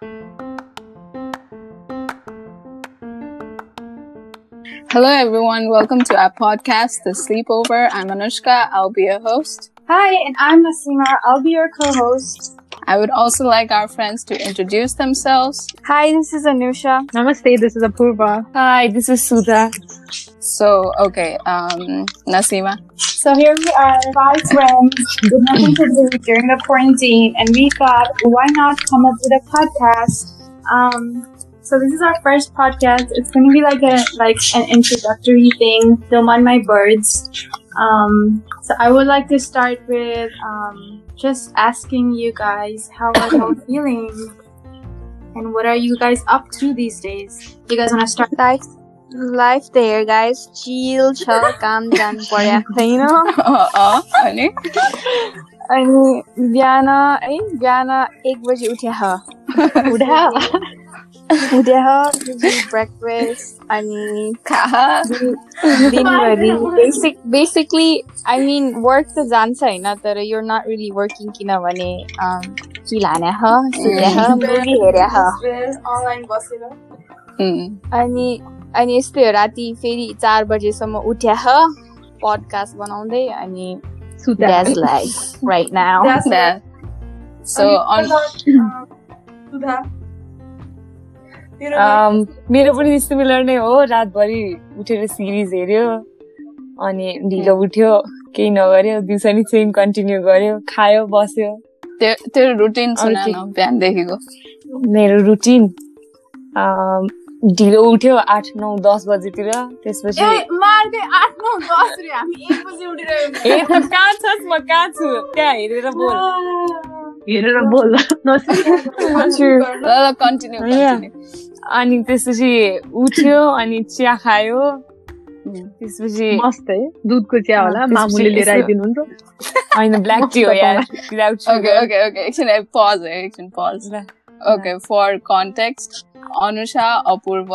Hello, everyone. Welcome to our podcast, The Sleepover. I'm Anushka. I'll be your host. Hi, and I'm Nasima. I'll be your co-host. I would also like our friends to introduce themselves. Hi, this is Anusha. Namaste, this is Apurva. Hi, this is Sudha. So, okay, um, Nasima. So here we are, five friends with nothing to do during the quarantine, and we thought, why not come up with a podcast? Um, so this is our first podcast. It's going to be like a like an introductory thing. Don't mind my birds. Um, so I would like to start with um, just asking you guys how are you feeling, and what are you guys up to these days? You guys want to start? Life, life there, guys. Chill छ काम जानु परेको छैन अँ, अनि अनि बिहान है बिहान एक बजी उठ्या उठा उठ्या ब्रेकफास्ट अनि दिनभरि basic basically I mean work त जान्छ होइन तर युर नट रियली वर्किङ किनभने ह सुत्या मुभी हेर्या ह। अनलाइन बसेर। उम्, अनि अनि यस्तै हो राति फेरि चार बजेसम्म उठ्या पडकास्ट बनाउँदै अनि right now that. Sudha Um, मेरो पनि सिमिलर नै हो रातभरि उठेर सिरिज हेऱ्यो अनि ढिलो उठ्यो केही नगर्यो दिउँसो नि सेम कन्टिन्यू गर्यो खायो बस्यो। तेरो रुटिन बिहानदेखिको? मेरो रुटिन ढिलो उठ्यो आठ नौ दस बजीतिर त्यसपछि कहाँ छस् म कहाँ छु? त्यहाँ हेरेर बोल। हेरेर बोल। ल ल कन्टिन्यू कन्टिन्यू अनि त्यसपछि उठ्यो अनि चिया खायो। त्यसपछि मस्त है। दुधको चिया होला। मामुले लिएर आइदिनुहुन्छ। होइन ब्ल्याक टी हो यार। Without Okay, okay, okay. एकछिन pause है एकछिन pause. Okay, for context, Anusha अपूर्व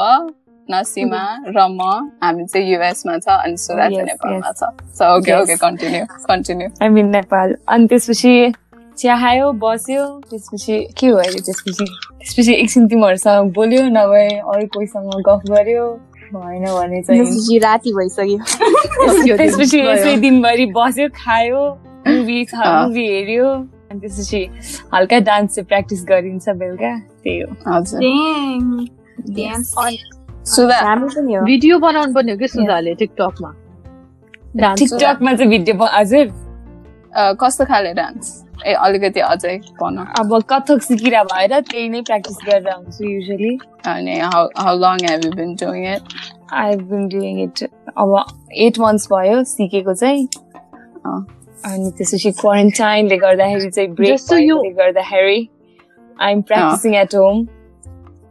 नसीमा र म हामी चाहिँ युएस मा छ अनि सुरा चाहिँ नेपालमा छ। So okay. Okay continue continue I mean Nepal. अनि त्यसपछि चिया खायो बस्यो त्यसपछि के हो अहिले त्यसपछि? त्यसपछि एकछिन तिमीहरूसँग बोल्यो नभए अरू कोहीसँग गफ गर्यो भएन भने चाहिँ। राति भइसक्यो। त्यसपछि यसै दिनभरि बस्यो खायो मुभी। मुभी हेऱ्यो अनि त्यसपछि हल्का डान्स चाहिँ प्र्याक्टिस गरिन्छ बेलुका त्यही हो। हजुर। भिडियो बनाउनु पर्ने हो कि सुधाले टिकटकमा? डान्स टिकटकमा चाहिँ भिडियो हजुर। कस्तो खाले डान्स? ए अलिकति अझै भन अब कथक सिकिरह भएर त्यही नै प्र्याक्टिस गरेर हुन्छु युजली अनि how how long have you been doing it I been doing it अब एट मन्थ्स भयो सिकेको चाहिँ अँ। अनि त्यसपछि क्वारेन्टाइनले गर्दाखेरि चाहिँ ब्रेक Just so you- गर्दाखेरि I am practicing at home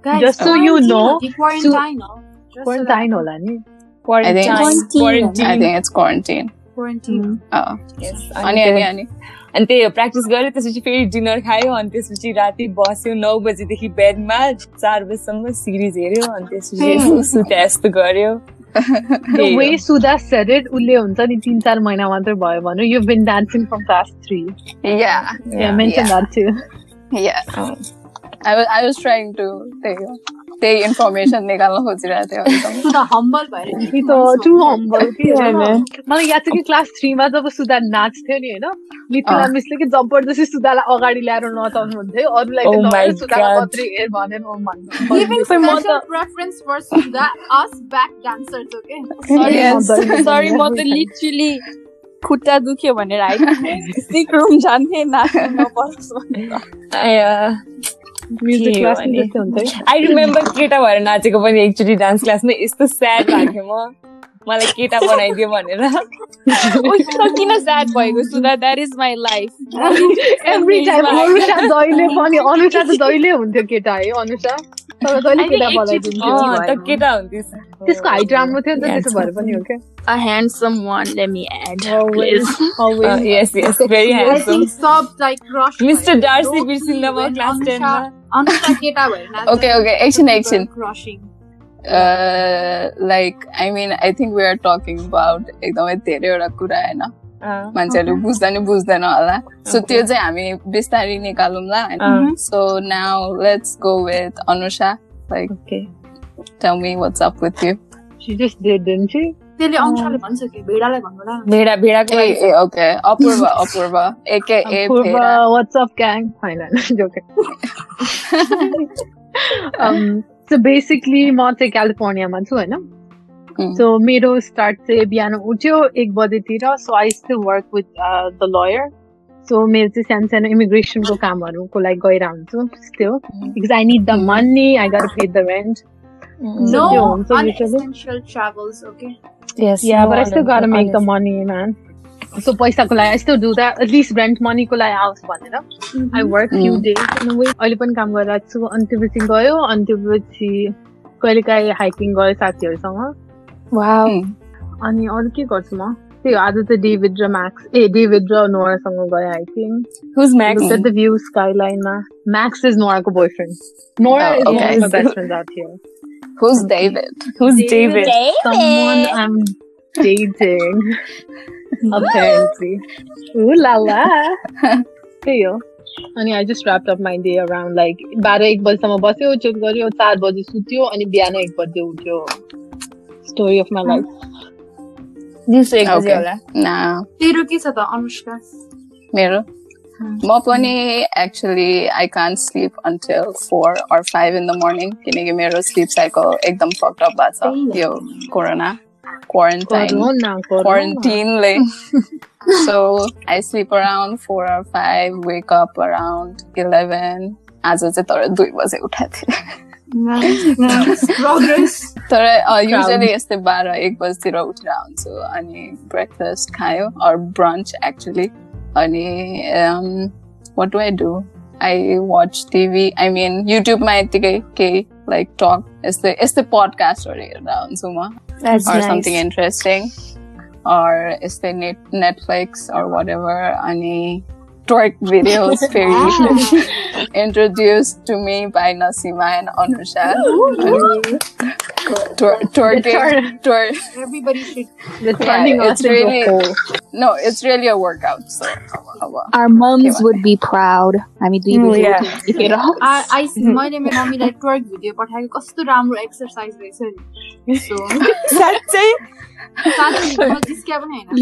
Guys, Just so you quarantine know, हो कि quarantine हो? Just so क्वारेन्टाइन होला नि quarantine I think- I quarantine think it's quarantine quarantine. अँ, Yes, अनि अनि अनि त्यही- अनि त्यही हो प्र्याक्टिस गऱ्यो त्यसपछि फेरि डिनर खायो अनि त्यसपछि राति बस्यो नौ बजीदेखि बेडमा चार बजीसम्म सिरिज हेऱ्यो अनि त्यसपछि यसो सुते जस्तो गर्यो द त्यही हो। वे सुधा सेड इट उसले हुन्छ नि तिन चार महिना मात्रै भयो भने you been dancing from class three yeah. Yeah. Mention that to yeah. अँ। I was I was trying to त्यही हो त्यही इन्फर्मेसन निकाल्न खोजिरहेको होइन मलाई याद छ कि क्लास थ्रीमा जब सुधा नाच्थ्यो नि होइन? मिथिला। मिसले कि जबरजस्ती सुधालाई अगाडि ल्याएर नचाउनु हुन्थ्यो। अरूलाई Oh म. सरी त लिटरली खुट्टा दुख्यो भनेर आइ सिक रुम जान्थेँ नाच्नु नपर्छ भनेर। आया, म्युजिक के क्लास भने? जस्तै हुन्छ है। आई रिमेम्बर केटा भएर नाचेको पनि एकचोटि डान्स क्लासमा यस्तो स्याड लाग्यो म। मलाई केटा बनाइदियो भनेर। किन स्याड भएको Sudha that is my life every time Anusha जहिले पनि अनुषा त जहिले हुन्थ्यो केटा है अनुषा। I केटा एकचोटि बनाइदिन्थ्यो अँ, त केटा हुन्थ्यो त्यसको हाइट राम्रो थियो नि त त्यसो भएर पनि हो क्या A handsome one, let me add. Always, always. Yes yes very I handsome think sub like crush. टेनमा Anusha केटा भएर नाच्दा Okay, okay, एकछिन, एकछिन. Crushing. uh, like I mean I think we are talking about एकदमै धेरैवटा कुरा होइन अँ, मान्छेहरूले बुझ्दा नि बुझ्दैन होला। सो त्यो चाहिँ हामी बिस्तारै निकालौँला so now let's go with Anusha. Like. Tell me what's up with you She just did, didn't she? त्यसले अंशले भन्छ कि? भेडालाई भन्नुला भेडा भेडाको ए लागि। ए ओके अपूर्व अपूर्व। एके ए what's up, gang? Fine, I'm joking. um, so basically, म चाहिँ क्यालिफोर्नियामा छु होइन? Mm. सो मेरो स्टार्ट चाहिँ बिहान उठ्यो एक बजेतिर so I still work with the lawyer so मेरो चाहिँ सानो सानो इमिग्रेसनको कामहरूको लागि गएर हुन्छु still because I need the money, I gotta pay the rent. No त्यो हुन्छ usually. unessential travels, okay? Yes, Yeah, no but I still other- gotta make the honest. money, man. So पैसाको लागि I still do that. At least rent money को लागि आओस् भनेर. I work few Mm. days in a way. अहिले पनि काम गरिरहेको छु अनि त्योपछि गयो अनि त्योपछि कहिलेकाहीँ हाइकिङ गयो साथीहरूसँग Wow. अनि अरू के गर्छु म त्यही हो, आज चाहिँ डेभिड र म्याक्स ए डेभिड र नोरासँग गयो hiking Who's Max? Look at the view skylineमा Max is नोराको boyfriend Nora Oh, is one okay. of my best friends out here. Who's David? Who's David. David? Someone I'm dating. Apparently. Ooh la la. त्यही हो अनि I just wrapped up my day around like बाह्र एक बजीसम्म बस्यो check गर्यो चार बजी सुत्यो अनि बिहान एक बजी उठ्यो स्टोरी अफ माई लाइफ दिउँसो एक बजे Okay. होला. तेरो के छ त अनुष्का मेरो म पनि actually I can't sleep until four or five in the morning किनकि मेरो स्लिप साइकल एकदम फकअप भएको छ यो corona quarantine क्वारेन्टिनले so I sleep around four or five wake up around eleven आज चाहिँ तर दुई बजे उठाएको थिएँ तर युजली यस्तै बाह्र एक बजीतिर उठेर हुन्छु अनि ब्रेकफास्ट खायो अर ब्रन्च एक्चुली अनि what do I do I watch TV I mean युट्युबमा यत्तिकै केही लाइक टक यस्तै यस्तै पडकास्टहरू हेर्दा हुन्छु म something interesting. Or is there net Netflix or whatever. Any twerk videos very introduced to me by Nasima and Anusha. Twer- twerking, twer- everybody should The turning Yeah, us it's into really- a whole. no, it's really a workout. So, uh, well, Our moms Okay, would be proud. हामी दुई Mm, बजे yeah. उठेर देखेर। I- I- मैले मेरो मम्मीलाई twerk video पठाएको कस्तो राम्रो एक्सर्साइज रहेछ नि सो साँच्चै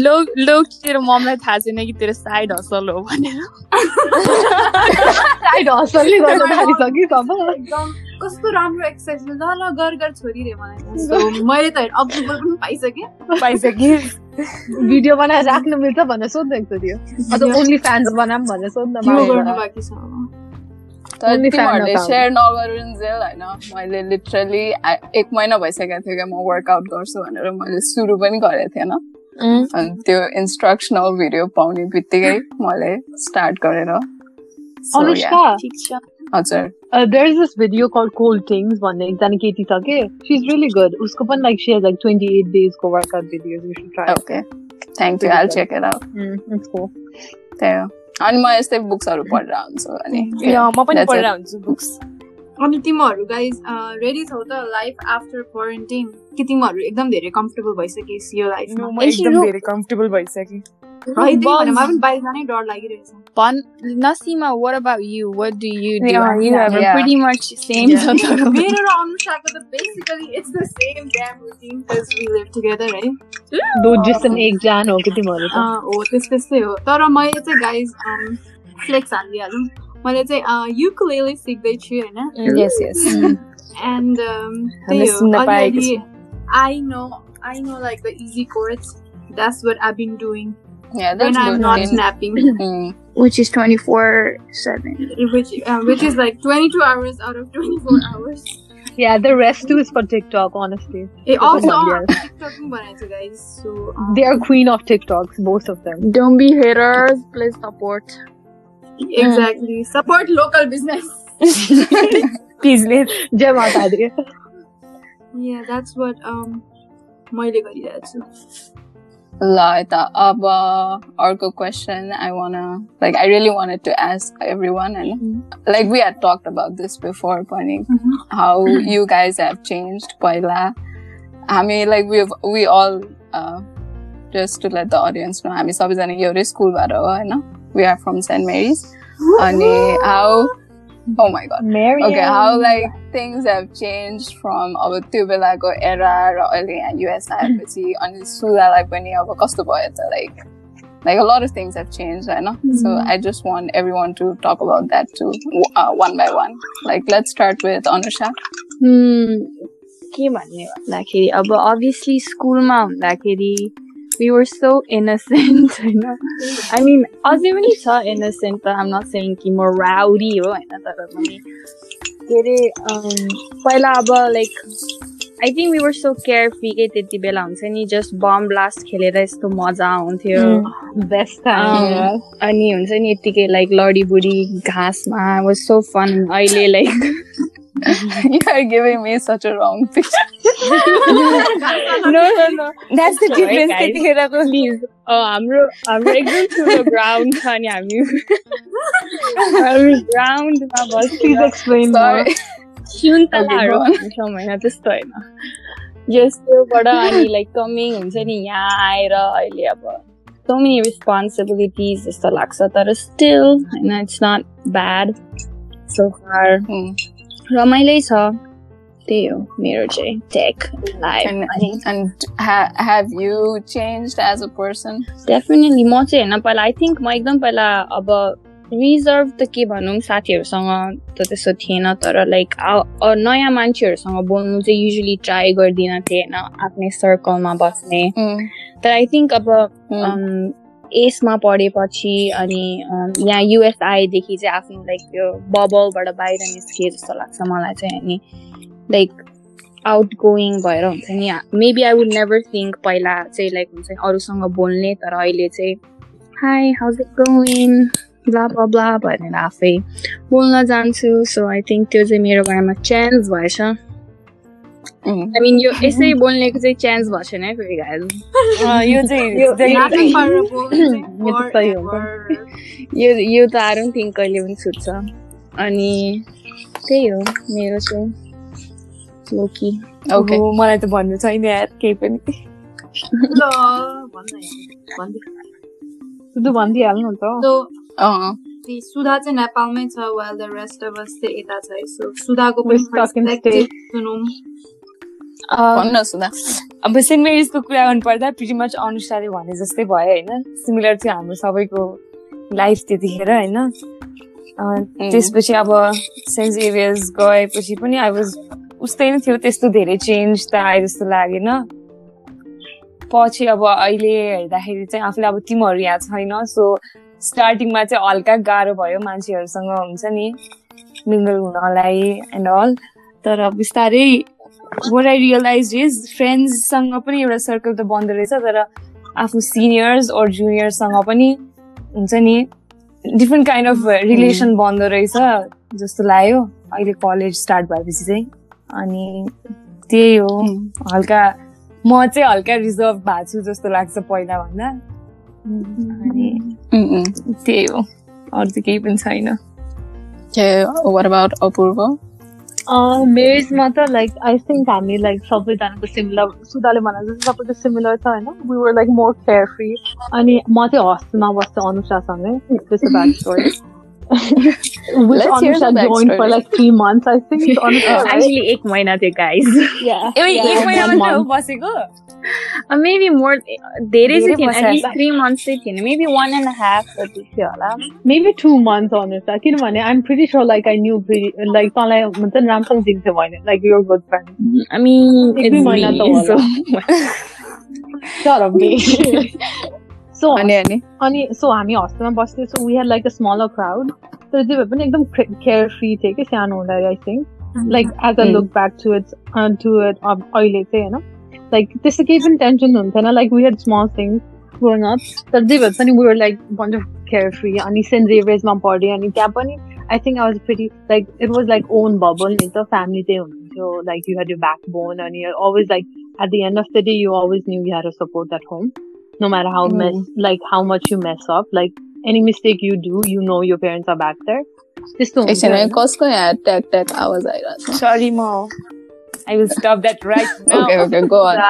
लोक लोक तेरो ममलाई थाहा छैन कि तेरो साइड हसल हो भनेर गर्न थालिसक्यो तब एकदम कस्तो राम्रो एक्सर्साइज ल ल गर गर छोरी रे मलाई सो मैले त अप्रुभल पनि पाइसकेँ पाइसक्यो भिडियो बनाएर राख्नु मिल्छ भनेर सोध्दैछु थियो अझ ओन्ली फ्यान्स बनाऊँ भनेर सोध्न बाँकी छ अब। तर Only fan तिमीहरूले account. सेयर नगरुन्जेल होइन मैले लिटरली एक महिना भइसकेको थियो क्या म वर्कआउट गर्छु भनेर मैले सुरु पनि गरेको थिएन अनि त्यो इन्स्ट्रक्सनल भिडियो पाउने बित्तिकै मैले स्टार्ट गरेर So, yeah. अनुष्का ठिक छ हजुर Uh, there is this video called Cold Things भन्ने एकजना केटी छ के she's really good उसको पनि like she has like 28 days को workout videos you should try it. Okay thank you I check it out Mm, it's cool. त्यही हो अनि म यस्तै बुक्सहरू पढेर हुन्छु अनि म पनि पढेर. हुन्छु बुक्स अनि तिमीहरू गाइज रेडी छौ त लाइफ आफ्टर क्वारेन्टाइन कि तिमीहरू एकदम धेरै कम्फर्टेबल भइसकेस् यो लाइफमा म एकदम धेरै कम्फर्टेबल भइसकेँ है त्यही भने मलाई पनि बाहिर जानै डर लागिरहेछ भन Naseema what about you what do you do Yeah, you have- We're yeah. pretty much same छ तर मेरो र अनुषाको त basically it's the same damn routine because we live together है दो जिसन एक जान हो कि तिमीहरू त अँ, हो त्यस त्यस्तै हो तर मैले चाहिँ गाइज फ्लेक्स हालिदिइहालौँ मैले चाहिँ युकुलेले सिक्दैछु होइन यस यस एन्ड हामीले सुन्न पाएको I know I know like the easy course that's what I been doing Yeah, when that's I'm good. not In- snapping, Mm. which is 24/7 which uh, which is like 22 hours out of 24 hours. yeah the rest too is for TikTok honestly It also Oh, on yes. TikTok बनाएको छु guys. So um, they are queen of TikToks both of them don't be haters please support exactly support local business. प्लिजले जय माता दी Yeah, that's what um मैले गरिरहेको छु. ल यता अब अर्को question I want like I really wanted to ask every one होइन like we had talked about this before पनि how you guys have change पहिला हामी like we we all just to let the audience know हामी सबैजना एउटै स्कुलबाट हो होइन we are from Saint Mary's अनि how oh my god Mary. okay how like things have changed from अब त्यो बेलाको एरा र अहिले यहाँ युएस आएपछि अनि सुधालाई पनि अब कस्तो भयो त like like a lot of things have changed I know so I just want everyone to talk about that too uh, one by one like let's start with Anusha Hmm, के भन्ने भन्दाखेरि अब अभियसली स्कुलमा हुँदाखेरि were so innocent होइन I mean अझै पनि छ innocent त not saying कि म rowdy हो होइन तर पनि के अरे um, पहिला अब like I think we were so care free के त्यति बेला हुन्छ नि जस्ट बम ब्लास्ट खेलेर यस्तो मजा आउँथ्यो Best time. Yeah. अनि हुन्छ नि यत्तिकै लाइक लडीबुडी घाँसमा वाज सो फन अहिले like you are giving me such a wrong picture. No no no That's the difference त्यतिखेरको प्लिज हाम्रो हाम्रो एकदम ठुलो ग्राउन्ड छ अनि हामी ग्राउन्डमा Please बसेर explain more. sorry सुन्तलाहरू Okay, go on. भन्छौँ होइन त्यस्तो होइन यस्तोबाट अनि लाइक कमिङ हुन्छ नि यहाँ आएर अहिले अब सो मेनी रेस्पोन्सिबिलिटिज जस्तो लाग्छ तर स्टिल होइन it's not bad so far Hmm. रमाइलै छ त्यही हो मेरो चाहिँ टेक लाइफ and, अनि and ha- have you changed as a person definitely म चाहिँ होइन पहिला आई थिङ्क म एकदम पहिला अब रिजर्भ त के भनौँ साथीहरूसँग त त्यस्तो थिएन तर लाइक नयाँ मान्छेहरूसँग बोल्नु चाहिँ युजली ट्राई गर्दिनँ थिएँ होइन आफ्नै सर्कलमा बस्ने. तर आई थिङ्क अब एसमा पढेपछि अनि यहाँ युएस आएदेखि चाहिँ आफ्नो लाइक त्यो बबलबाट बाहिर निस्किए जस्तो लाग्छ मलाई चाहिँ अनि लाइक आउट गोइङ भएर हुन्छ नि maybe I would never think पहिला चाहिँ लाइक हुन्छ नि अरूसँग बोल्ने तर अहिले चाहिँ hi how's it going blah blah blah भनेर आफै बोल्न जान्छु सो आई थिङ्क त्यो चाहिँ मेरो बारेमा चेन्ज भएछ। Mm. आई मिन यो यसै बोल्नेको चाहिँ चेन्ज भएको छैन है फेरि यो यो- त डोन्ट थिङ्क कहिले पनि छुट्छ अनि त्यही हो मेरो चाहिँ लोकी अब मलाई त भन्नु छैन यार केही पनि। ल, भन्न हेर्नु, भन्दै। सुधु भनिदिइहाल्नु नि त सुधा चाहिँ नेपालमै छ while the rest of us चाहिँ यता छ है सो सुधाको भन्नु सुधा अब सेन्ट मेरिजको कुरा गर्नुपर्दा प्रिटी मच अनुसारले भने जस्तै भयो होइन सिमिलर थियो हाम्रो सबैको लाइफ त्यतिखेर होइन अँ, त्यसपछि अब सेन्ट जेभियर्स गएपछि पनि आई वाज उस्तै नै थियो त्यस्तो धेरै चेन्ज त आए जस्तो लागेन पछि अब अहिले हेर्दाखेरि चाहिँ आफूले अब तिमीहरू यहाँ छैन सो स्टार्टिङमा चाहिँ हल्का गाह्रो भयो मान्छेहरूसँग हुन्छ नि मिङ्गल हुनलाई एन्ड अल तर बिस्तारै what I realized is फ्रेन्ड्ससँग पनि एउटा सर्कल त बन्दो रहेछ तर आफ्नो सिनियर्स or जुनियरसँग पनि हुन्छ नि डिफ्रेन्ट काइन्ड अफ रिलेसन बन्दो रहेछ जस्तो लाग्यो। अहिले कलेज स्टार्ट भएपछि चाहिँ। अनि त्यही हो। हल्का म चाहिँ हल्का रिजर्भ भएको छु जस्तो लाग्छ पहिला भन्दा अनि. त्यही हो अरू त केही पनि छैन what about Apurva? मेरिजमा त लाइक आई थिङ्क हामी लाइक सबैजनाको सिमिलर सुधाले भने जस्तो सबैको सिमिलर छ होइन we were like more care free अनि म चाहिँ हस्टेलमा बस्छु अनुषासँगै त्यस्तो back story the Anusha joined for like three months, I think. Anusha? Actually एक महिना थियो गाइज Yeah. एक महिना one मात्रै. बसेको मेबी मोर धेरै चाहिँ थिएन। एटलिस्ट थ्री मन्थ्स चाहिँ थिएन मेबी वान एन्ड हाफ जति थियो होला Maybe two months, Anusha. किनभने I'm pretty sure like I knew pretty, like तँलाई हुन्छ नि राम्रोसँग चिन्थ्यो मैले like your good friend. हामी एक दुई महिना त so. अनि अनि अनि सो हामी हस्टेलमा बस्थ्यौँ so we had like a smaller crowd तर जे भए पनि एकदम केयर फ्री थियो कि सानो हुँदाखेरि I think like as a. Look back to it to it अहिले चाहिँ होइन लाइक त्यस्तो केही पनि टेन्सन हुन्थेन like we had small things growing up तर जे भए पनि we were like bunch of care free अनि सेन्ट जेभियर्समा पढेँ अनि त्यहाँ पनि I think I was pretty like it was like own bubble नि त फ्यामिली चाहिँ हुनुहुन्थ्यो like you had you backbone अनि always like at the end of the day, you always knew you had a support at home, no matter how mess, like how much you mess up. Like any mistake you do, you know your parents are back there. त्यस्तो एकछिन है हुन्थ्यो कसको यहाँ ट्याक ट्याक आवाज आइरहेको छ sorry म I will stop that right okay okay go on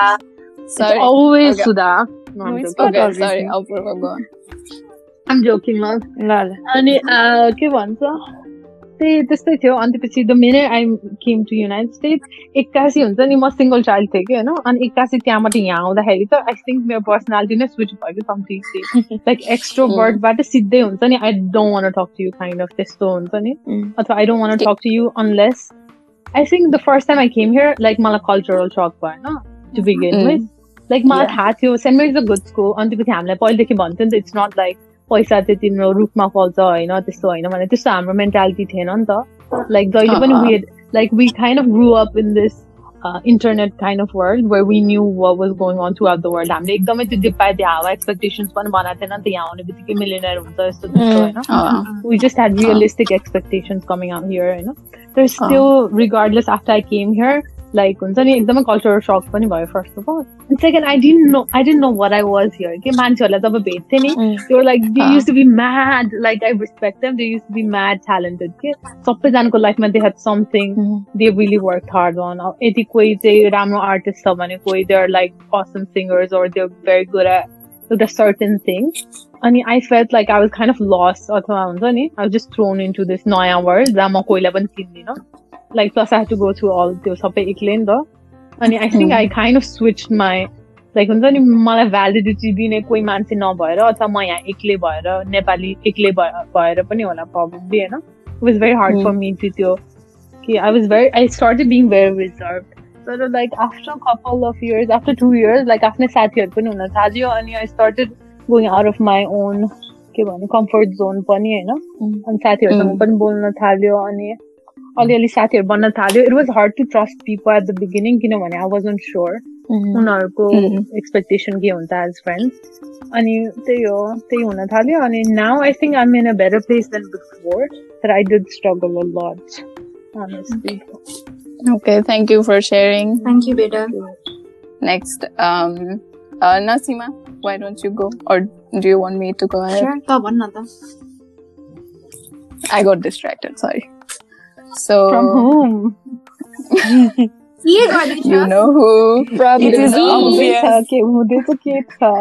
It's sorry always Okay. Sudha. No, I'm it's joking. not Okay, sorry, obviously. Apurva, go on. I'm joking, love. ल ल अनि अ, के भन्छ त्यही त्यस्तै थियो अनि त्यसपछि the minute I came to United States एक्कासी हुन्छ नि म सिङ्गल चाइल्ड थिएँ कि होइन अनि एक्कासी त्यहाँबाट यहाँ आउँदाखेरि त आई थिङ्क मेरो पर्सनालिटी नै स्विच भयो कि कम्प्लिटली लाइक एक्सट्रोभर्टबाट सिधै हुन्छ नि I don't want talk to you kind of त्यस्तो हुन्छ नि Mm. अथवा I don't want talk to you unless I think the first time I came here like मलाई कल्चरल सक भएन to begin Mm. With like मलाई थाहा थियो saint Mary's a good school अनि त्यसपछि हामीलाई पहिलेदेखि भन्थ्यो नि त इट्स नट लाइक पैसा चाहिँ तिम्रो रुखमा फल्छ होइन त्यस्तो होइन भने त्यस्तो हाम्रो मेन्टालिटी थिएन नि त लाइक जहिले पनि अँ, अँ। We like we kind of grew up in this Uh, internet kind of world where we knew what was going on throughout the world. I'm like, it's dipped our expectations millionaire hmm. oh, hmm. We just had realistic expectations coming out here, you know. There's still, regardless, after I came here, like हुन्छ नि एकदमै cultural shock पनि भयो first of all second I didn't know I didn't know what I was here के मान्छेहरूलाई तब भेट्थेँ mad talented के सबैजनाको लाइफमा they have something they believe work hard on यदि कोही चाहिँ राम्रो आर्टिस्ट छ भने कोही they're like custom singers or they're very good एउटा सर्टन थिङ अनि I felt like I was kind of lost अथवा हुन्छ नि I was just thrown into this नयाँ वर्ल्ड जहाँ म कोहीलाई पनि किन्दिनँ like plus I had to go through all त्यो सबै एक्लै नि त अनि I think I kind of switched my like हुन्छ नि मलाई भ्यालिडिटी दिने कोही मान्छे नभएर अथवा म यहाँ एक्लै भएर नेपाली एक्लै भए- भएर पनि होला प्रब्लमली होइन was very hard Mm. for me to त्यो कि I was very I started being very reserved तर like after a couple of years after two years like आफ्नै साथीहरू पनि हुन थाल्यो अनि I started going out of my own के भन्ने कम्फर्ट जोन पनि होइन अनि साथीहरूसँग Mm. पनि बोल्न थाल्यो अनि अलिअलि साथीहरू बन्न थाल्यो it was hard to trust people at the beginning किनभने आई वाजन स्योर उनीहरूको Mm. एक्सपेक्टेसन के हुन्छ एज फ्रेन्ड्स अनि त्यही हो त्यही हुन थाल्यो अनि now I think I'm in a better place than before तर I did struggle a lot honestly. Okay, thank you for sharing. Thank you, Beta. Next, um, uh, Nasima, why don't you go? Or do you want me to go ahead? Sure, त भन्न त I got distracted, sorry. So from whom? ये you know who? From it is obvious. था कि मुझे तो के था.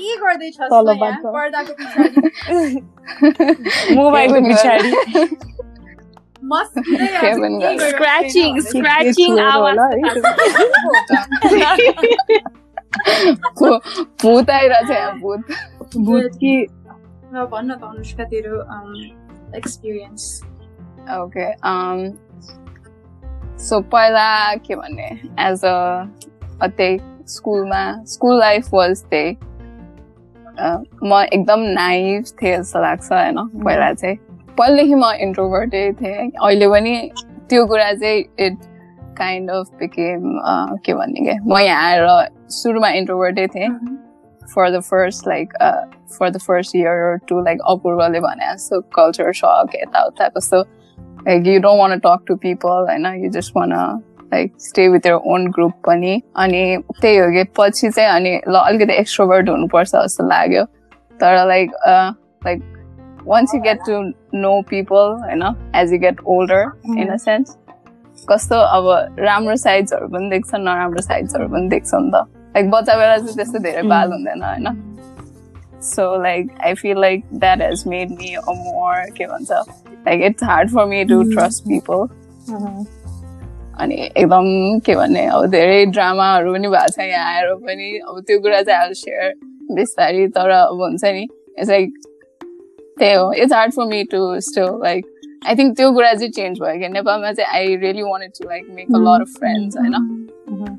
ये गर्दै छ सो यार पर्दाको पछाडि. मोबाइलको पछाडि. मस्त स्क्रैचिंग स्क्रैचिंग आवाज़ भूत आइरहेछ यहाँ भूत भूत कि भन्न त अनुष्का तेरो ओके सो पहिला के भन्ने एज अ त्यही स्कुलमा स्कुल लाइफ वाज त्यही म एकदम नाइभ थिएँ जस्तो लाग्छ होइन पहिला चाहिँ पहिलेदेखि म इन्ट्रोभर्टै थिएँ अहिले पनि त्यो कुरा चाहिँ इट काइन्ड अफ बिकेम के भन्ने के म यहाँ आएर सुरुमा इन्ट्रोभर्टै थिएँ first like uh for the first year or two like अपूर्वले भने जस्तो culture shock यताउता कस्तो like you don't want to talk to people होइन you just want to like stay with your own group पनि अनि त्यही हो कि पछि चाहिँ अनि ल अलिकति एक्सट्रोभर्ट हुनुपर्छ जस्तो लाग्यो तर like like once you get to know people होइन as you get older in a sense कस्तो अब राम्रो साइड्सहरू पनि देख्छ नराम्रो साइड्सहरू पनि देख्छ नि त लाइक बच्चा बेला चाहिँ त्यस्तो धेरै बाल हुँदैन होइन so like I feel like that has made me a more के भन्छ like it's hard for me to trust people अनि एकदम के भन्ने अब धेरै ड्रामाहरू पनि भएको छ यहाँ आएर पनि अब त्यो कुरा चाहिँ आई सेयर बिस्तारै तर अब हुन्छ नि इट्स लाइक त्यही हो it's hard for me to still like I think त्यो कुरा चाहिँ चेन्ज भयो कि नेपालमा चाहिँ I really wanted to like make a lot of friends होइन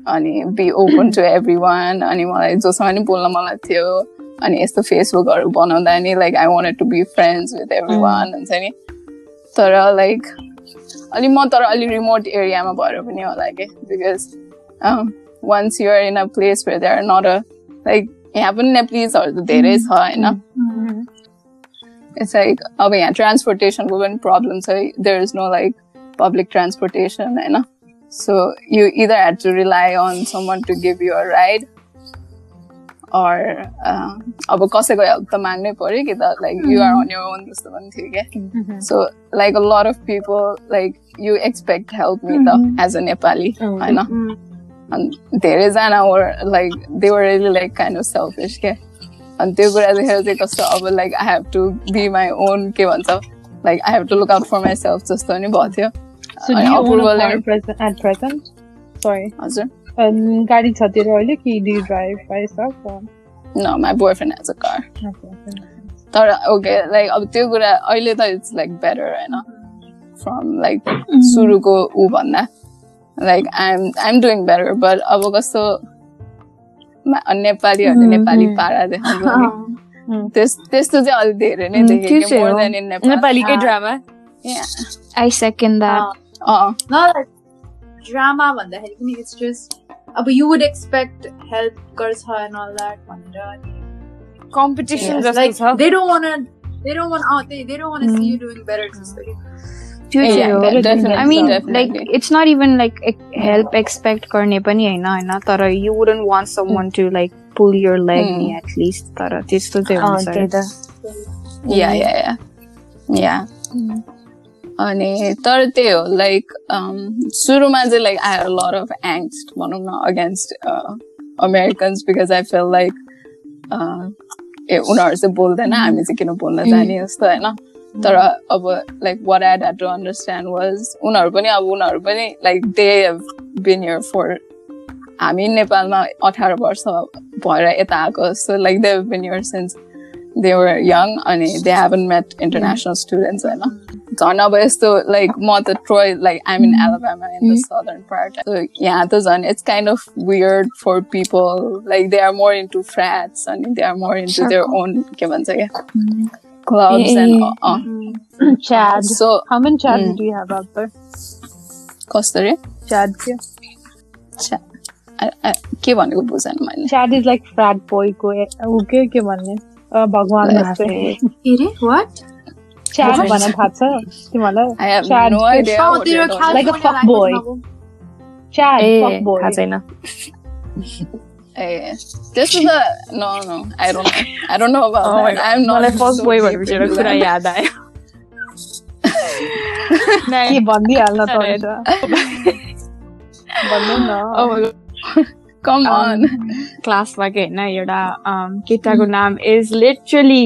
अनि be open to everyone अनि मलाई जोसँग नि बोल्न मलाई थियो अनि यस्तो फेसबुकहरू बनाउँदा नि like I wanted to be friends with everyone हुन्छ नि तर लाइक अलि म तर अलि रिमोट एरियामा भएर पनि होला कि because once you're in a place where they're not a like यहाँ पनि नेप्लिजहरू त धेरै छ होइन इट्स लाइक अब यहाँ ट्रान्सपोर्टेसनको पनि प्रब्लम छ there is no like public transportation होइन so you either had to rely on someone to give you a ride or uh, अब कसैको हेल्प त माग्नै पर्यो कि त like you are on your own जस्तो पनि थियो क्या। So like a lot of people like you expect help me त एज अ नेपाली होइन? अनि धेरैजना like they were really like kind of selfish क्या। अनि त्यो कुरा देखेर चाहिँ कस्तो अब like I have to be my own के भन्छ? Like I have to look out for myself जस्तो नि भएको थियो. हजुर। Um, गाडी छ तेरो अहिले कि drive by yourself? Or? न my boyfriend has a car Okay. तर ओके लाइक अब त्यो कुरा अहिले त इट्स लाइक बेटर होइन फ्रम लाइक सुरुको ऊ भन्दा like I'm I'm doing better but अब कस्तो मा- नेपालीहरूले नेपाली mm. पारा देखाउनु त्यस्तो चाहिँ अलिक धेरै नै देखेँ त्यो कि चाहिँ more हो। than in Nepal. नेपालीकै. Drama Yeah. I second drama one the hell it's just uh, but you would expect help Karzha and all that competition yes, like they don't want to they don't want out oh, they, they don't want to mm. see you mm. doing better future yeah, yeah, definitely. I mean, definitely. like it's not even like help expect karne pani hai na, na tara you wouldn't want someone to like pull your leg mm. at least tara this to answer. yeah, yeah, yeah, yeah. Mm. अनि तर त्यही हो like सुरुमा चाहिँ like I have lot of angst भनौँ न against Americans because I feel like ए उनीहरू चाहिँ बोल्दैन हामी चाहिँ किन बोल्न जाने जस्तो होइन? तर अब like what I had to understand was उनीहरू पनि अब उनीहरू पनि like they have been here for हामी नेपालमा अठार वर्ष भएर यता आएको जस्तो like they have been here since they were young अनि they haven't met international students होइन झन् अब यस्तो लाइक म त Troy like I'm in Alabama in the southern part यहाँ त झन् it's kind of weird for people like they are more into frats अनि they are more into their own के भन्छ क्या clubs and Chad. So How many Chads Mm. do you have out there? कसरी Chad. के? I- I- के भनेको बुझेन मैले Chad is like frat boy को ऊ के के भन्ने अ, भगवान वाट च्याट भनेर थाहा छ तिमीहरूलाई chat like a fuck boy chat fuck boy थाहा छैन ए त्यस्तो त no no I don't I don't know about I am not fuck boy भनेर कुरा याद आयो के भनिदिइहाल्न त भन्नु न Come on. क्लासमा के होइन एउटा um, केटाको नाम is literally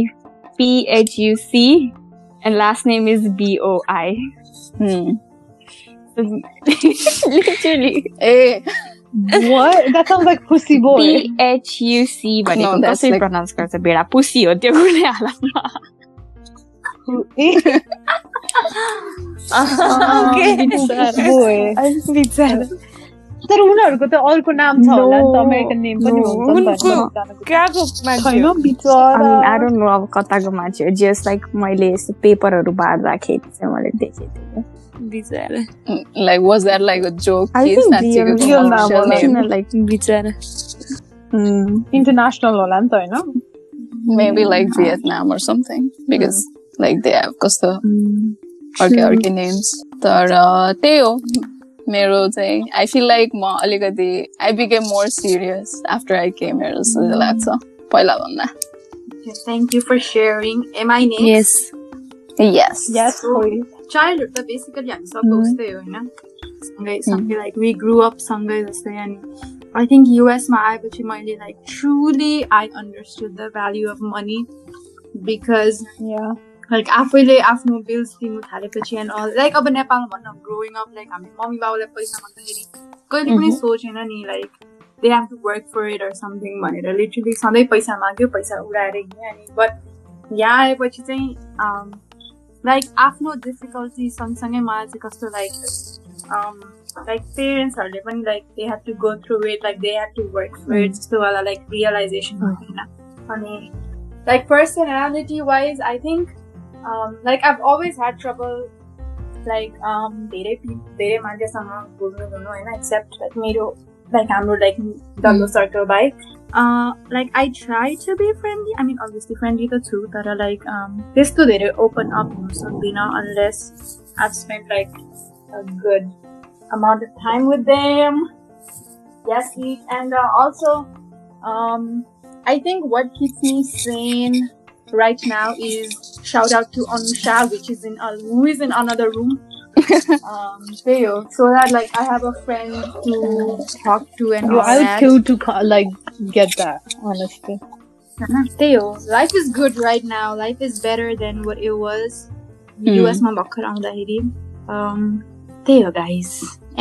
PHUC and last name is BOI Hmm. Literally Eh, What? That sounds like pussy boy. PHUC भनेको No, that's कसरी like- प्रनाउन्स गर्छ बेडा पुसी हो त्यो कुनै हालतमा boy. बिचारा तर उनीहरूको त अर्को नाम छ होला नि त अमेरिकन नेम पनि. हुन्छ अब कताको मान्छे हो जस लाइक मैले यस्तो पेपरहरू बाँड्दाखेरि चाहिँ मैले देखेको थिएँ बिचारा real commercial name. name. किन लाइक बिचारा इन्टरनेसनल होला नि त होइन? Like Vietnam or something because like they have कस्तो अर्कै अर्कै नेम्स तर त्यही हो। मेरो चाहिँ आई फिल लाइक म अलिकति I became more serious after I came here जस्तो लाग्छ पहिला भन्दा Thank you for sharing. Am I next? Yes yes yes childhood त बेसिकली हामी सबै उस्तै हो होइन सँगै सँगै लाइक वी ग्रु अप सँगै जस्तै अनि आई थिङ्क युएसमा आएपछि मैले like truly I understood the value of money because like आफैले आफ्नो बिल्स दिनु थालेपछि एन्ड अल लाइक अब नेपालमा भन्न ग्रोइङ अप लाइक हामी मम्मी बाबुलाई पैसा माग्दाखेरि कहिले पनि सोचेन नि like they have to work for it or something भनेर. लिटरली सधैँ पैसा माग्यो पैसा उडाएर हिँड्यो अनि बट यहाँ आएपछि चाहिँ लाइक आफ्नो डिफिकल्टी सँगसँगै मलाई चाहिँ कस्तो लाइक लाइक पेरेन्ट्सहरूले पनि like they have to go through it like they have to work for it जस्तोवाला like realisation होइन अनि like personality wise I think Like I've always had trouble like धेरै धेरै मान्छेसँग बोल्नु गर्नु होइन एक्सेप्ट लाइक मेरो लाइक हाम्रो लाइक डल्लो सर्कल बाहेक like I try to be friendly I mean obviously friendly त छु तर लाइक त्यस्तो धेरै ओपन अप हुनु सक्दिनँ unless I spend like a good amount of time with them. Yes, eat. And uh, also, um, I think what keeps me sane right now is shout out to Anusha, which is in uh, who is in another room. um, त्यही हो so that like I have a friend to talk to and Yo, all I would that. kill to co- like get that. Honestly. त्यही हो life is good right now life is better than what it was US मा भर्खर आउँदाखेरि um, त्यही हो guys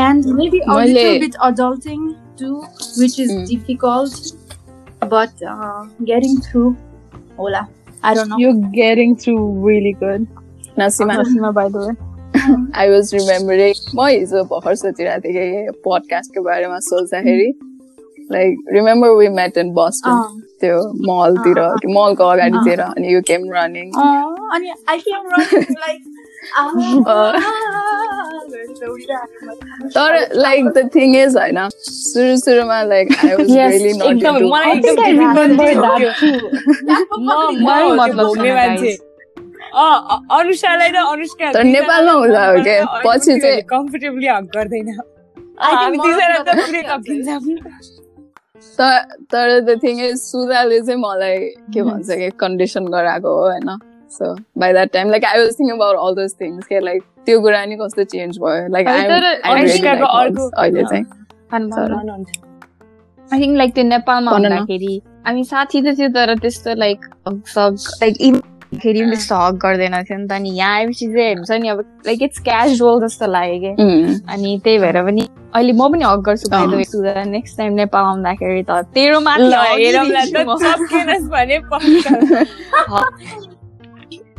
and maybe a मैले- little bit adulting too which is Mm. difficult but uh, getting through होला I don't know You're getting through really good. Nasima Nasima, by the way. I was remembering म हिजो भर्खर सोचिरहेको थिएँ कि पोडकास्टको बारेमा सोच्दाखेरि like remember we met in Boston अँ। त्यो मलतिर अँ, अँ, कि मलको अगाडितिर अनि यु केम रनिङ अँ, अनि I came running like तर लाइक द थिङ इज होइन सुरु सुरुमा like I was really not एकदम मलाई एकदम मलाई मतलब मान्छे अनुषालाई र अनुष्का तर नेपालमा हुँदा हो क्या, पछि चाहिँ- कम्फर्टेबली हक गर्दैन हामी दुईजना त पुरै तर द थिङ इज सुजाले चाहिँ मलाई के भन्छ कि कन्डिसन गराएको हो होइन so by that time like I was thing about all those things के लाइक त्यो कुरा नि कस्तो चेन्ज भयो? लाइक अहिले चाहिँ आई थिङ्क लाइक त्यो नेपालमा। हुँदाखेरि हामी साथी त थियो तर त्यस्तो लाइक सग लाइक फेरि पनि त्यस्तो हक गर्दैन थियो नि त। अनि यहाँ आएपछि चाहिँ हुन्छ नि अब लाइक इट्स क्याजुअल जस्तो लाग्यो कि। उम्, अनि त्यही भएर पनि अहिले म पनि हक गर्छु। नेक्स्ट टाइम नेपाल आउँदाखेरि त तेरो ल माथि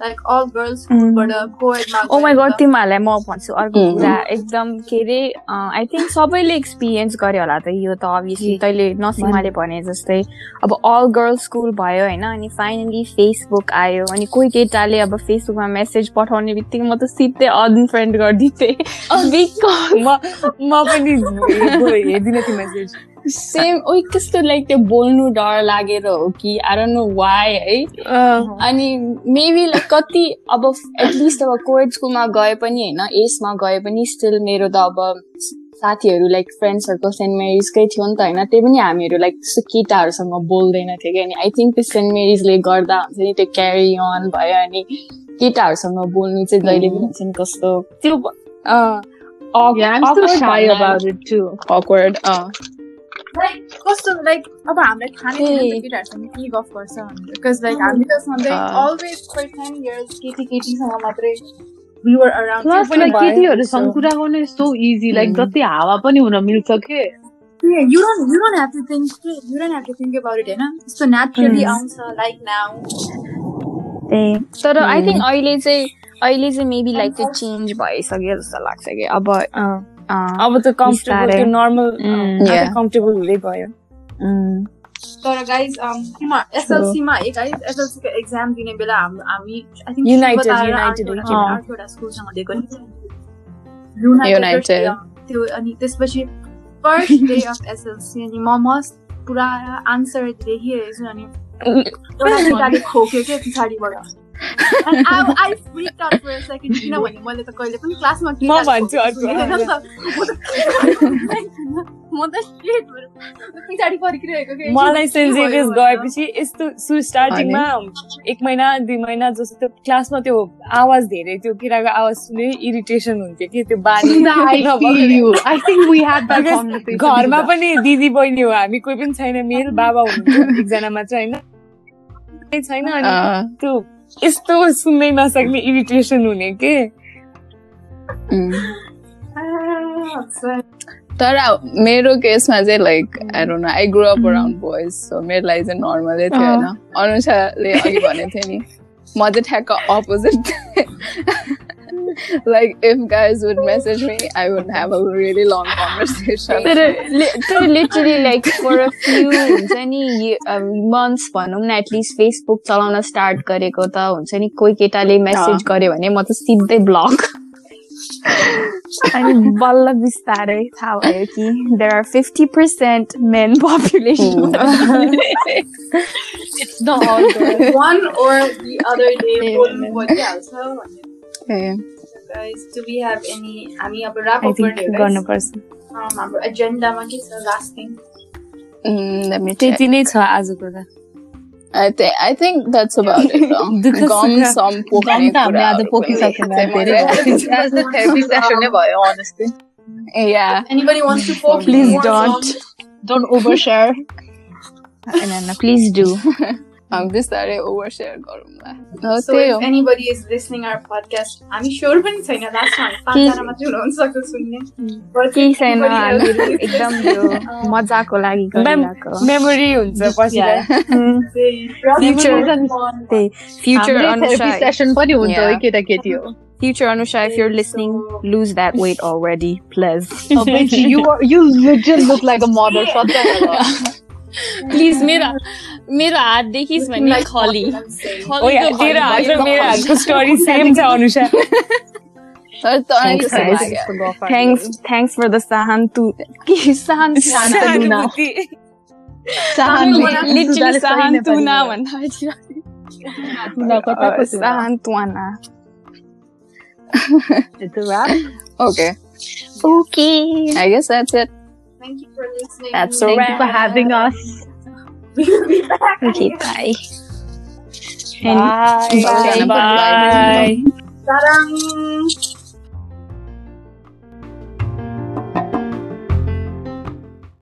like all girls schoolबाट co-edमा ओ माई गड तिमीहरूलाई म भन्छु अर्को Mm. कुरा एकदम के अरे आई थिङ्क सबैले एक्सपिरियन्स गर्यो होला त यो त अभियसली तैँले नसिमाले भने जस्तै अब अल गर्ल्स स्कुल भयो होइन अनि फाइनली फेसबुक आयो अनि कोही केटाले अब फेसबुकमा मेसेज पठाउने बित्तिकै म त सिधै अनफ्रेन्ड गरिदिन्थेँ। बिकज म म पनि हेर्दिनँ त्यो मेसेज सेम ओइ कस्तो लाइक त्यो बोल्नु डर लागेर हो कि आई डोन्ट नो वाइ है अनि मेबी लाइक कति अब एटलिस्ट अब कोएड स्कुलमा गए पनि होइन एसमा गए पनि स्टिल मेरो त अब साथीहरू लाइक फ्रेन्ड्सहरूको सेन्ट मेरिजकै थियो नि त होइन त्यही पनि हामीहरू लाइक त्यस्तो केटाहरूसँग बोल्दैन थियो कि अनि आई थिङ्क त्यो सेन्ट मेरिजले गर्दा हुन्छ नि त्यो क्यारी अन भयो अनि केटाहरूसँग बोल्नु चाहिँ जहिले पनि हुन्छ नि कस्तो त्यो कस्तो like अब हामीलाई थाहा नै केटाहरूसँग के गफ गर्छ भनेर बिकज लाइक हामी त सधैँ अँ। always for 10 years केटी केटीसँग मात्रै केटीहरूसँग कुरा गर्नु easy like Mm. जति हावा पनि हुन मिल्छ के Yeah, you don't you don't have to think you don't have to think about it होइन यस्तो naturally Mm. आउँछ like now तर आई Hmm. थिङ्क अहिले चाहिँ अहिले चाहिँ मेबी लाइक त्यो चेन्ज भइसक्यो जस्तो लाग्छ कि अब अब त कम्फर्टेबल। त्यो नर्मल Mm. कम्फर्टेबल हुँदै गयो उम्, तर गाइज एसएलसीमा गाइज एसएलसीको एक्जाम दिने बेला हाम्रो हामी आई थिङ्क United, United, अँ। आठवटा स्कुलसँग दिएको. त्यो अनि त्यसपछि फर्स्ट डे अफ एसएलसी अनि म मस्त पुरा आन्सर लेखिरहेको छु अनि एउटा केटाले खोक्यो क्या पछाडिबाट किनभने मैले त कहिले पनि क्लासमा म भन्छु मलाई सेन्ट। गएपछि यस्तो सु स्टार्टिङमा एक महिना दुई महिना जस्तो त्यो क्लासमा त्यो आवाज धेरै त्यो केटाको आवाज सुने इरिटेसन हुन्थ्यो कि त्यो बानी घरमा पनि दिदी बहिनी हो हामी कोही पनि छैन मेल बाबा हुनुहुन्छ एकजना मात्र होइन छैन अनि त्यो यस्तो सुन्नै नसक्ने इरिटेसन हुने के? तर मेरो केसमा चाहिँ like I don't know I grow up around boys so मेरो लागि चाहिँ नर्मलै थियो होइन। अनुसारले अघि भनेको थियो नि म चाहिँ ठ्याक्क opposite Like if guys would message me I would have a really long conversation तर li- तर literally like for a few हुन्छ नि मन्थ्स भनौँ न एटलिस्ट फेसबुक चलाउन स्टार्ट गरेको त हुन्छ नि कोही केटाले मेसेज गर्यो भने म त सिधै ब्लग अनि बल्ल बिस्तारै थाहा भयो कि there are fifty percent men population It's not all good. One or the other day बोल्नु परिहाल्छ भन्ने ए, guys. Do we have any? I mean, wrap up I think day, gone a person. Um, I don't. Agenda, ma ki last thing. Mm, let me check. I think I think that's about it. Gum some poke ne pura. Yeah, the poke session. That's the therapy session um, ne boy, honestly. Yeah. If anybody wants to poke, please don't. Don't overshare. And then, please do. हामी बिस्तारै over share गरौँला हो So त्यही if हो anybody is listening our podcast, हामी sure पनि छैन लास्टमा हामी पाँचजना मात्रै हुनुहुन्छ सक्छ सुन्ने But केही if छैन anybody else हामीहरू is एकदम यो मजाको लागि मेम- गरिरहेको मेमोरी हुन्छ पछि Yeah. उम्, listening, Future. fun. त्यही फ्युचर हाम्रो therapy अनुसार session पनि हुन्छ Yeah. है केटाकेटी हो फ्युचर अनुसार if you're listening lose that weight already please Bitch, you are you legit look like a model. Shut the hell up. Please मेरो मेरो हात देखिस् भने Like खली I'm saying. खलीको तेरो हात र मेरो हातको स्टोरी सेम छ अनुसार तर तँलाई Thanks, कस्तो guys. लाग्यो थ्याङ्क्स थ्याङ्क्स फर द सहान्तु के सहान्तु सहानुभूति लिटरली सहान्तुना भन्दा सहान्तुना It's a wrap. Okay. Okay I guess that's it. Thank you for listening. That's a Thank you wrap. for having us. We will be back. Okay, bye. And bye. Bye. bye. bye. bye.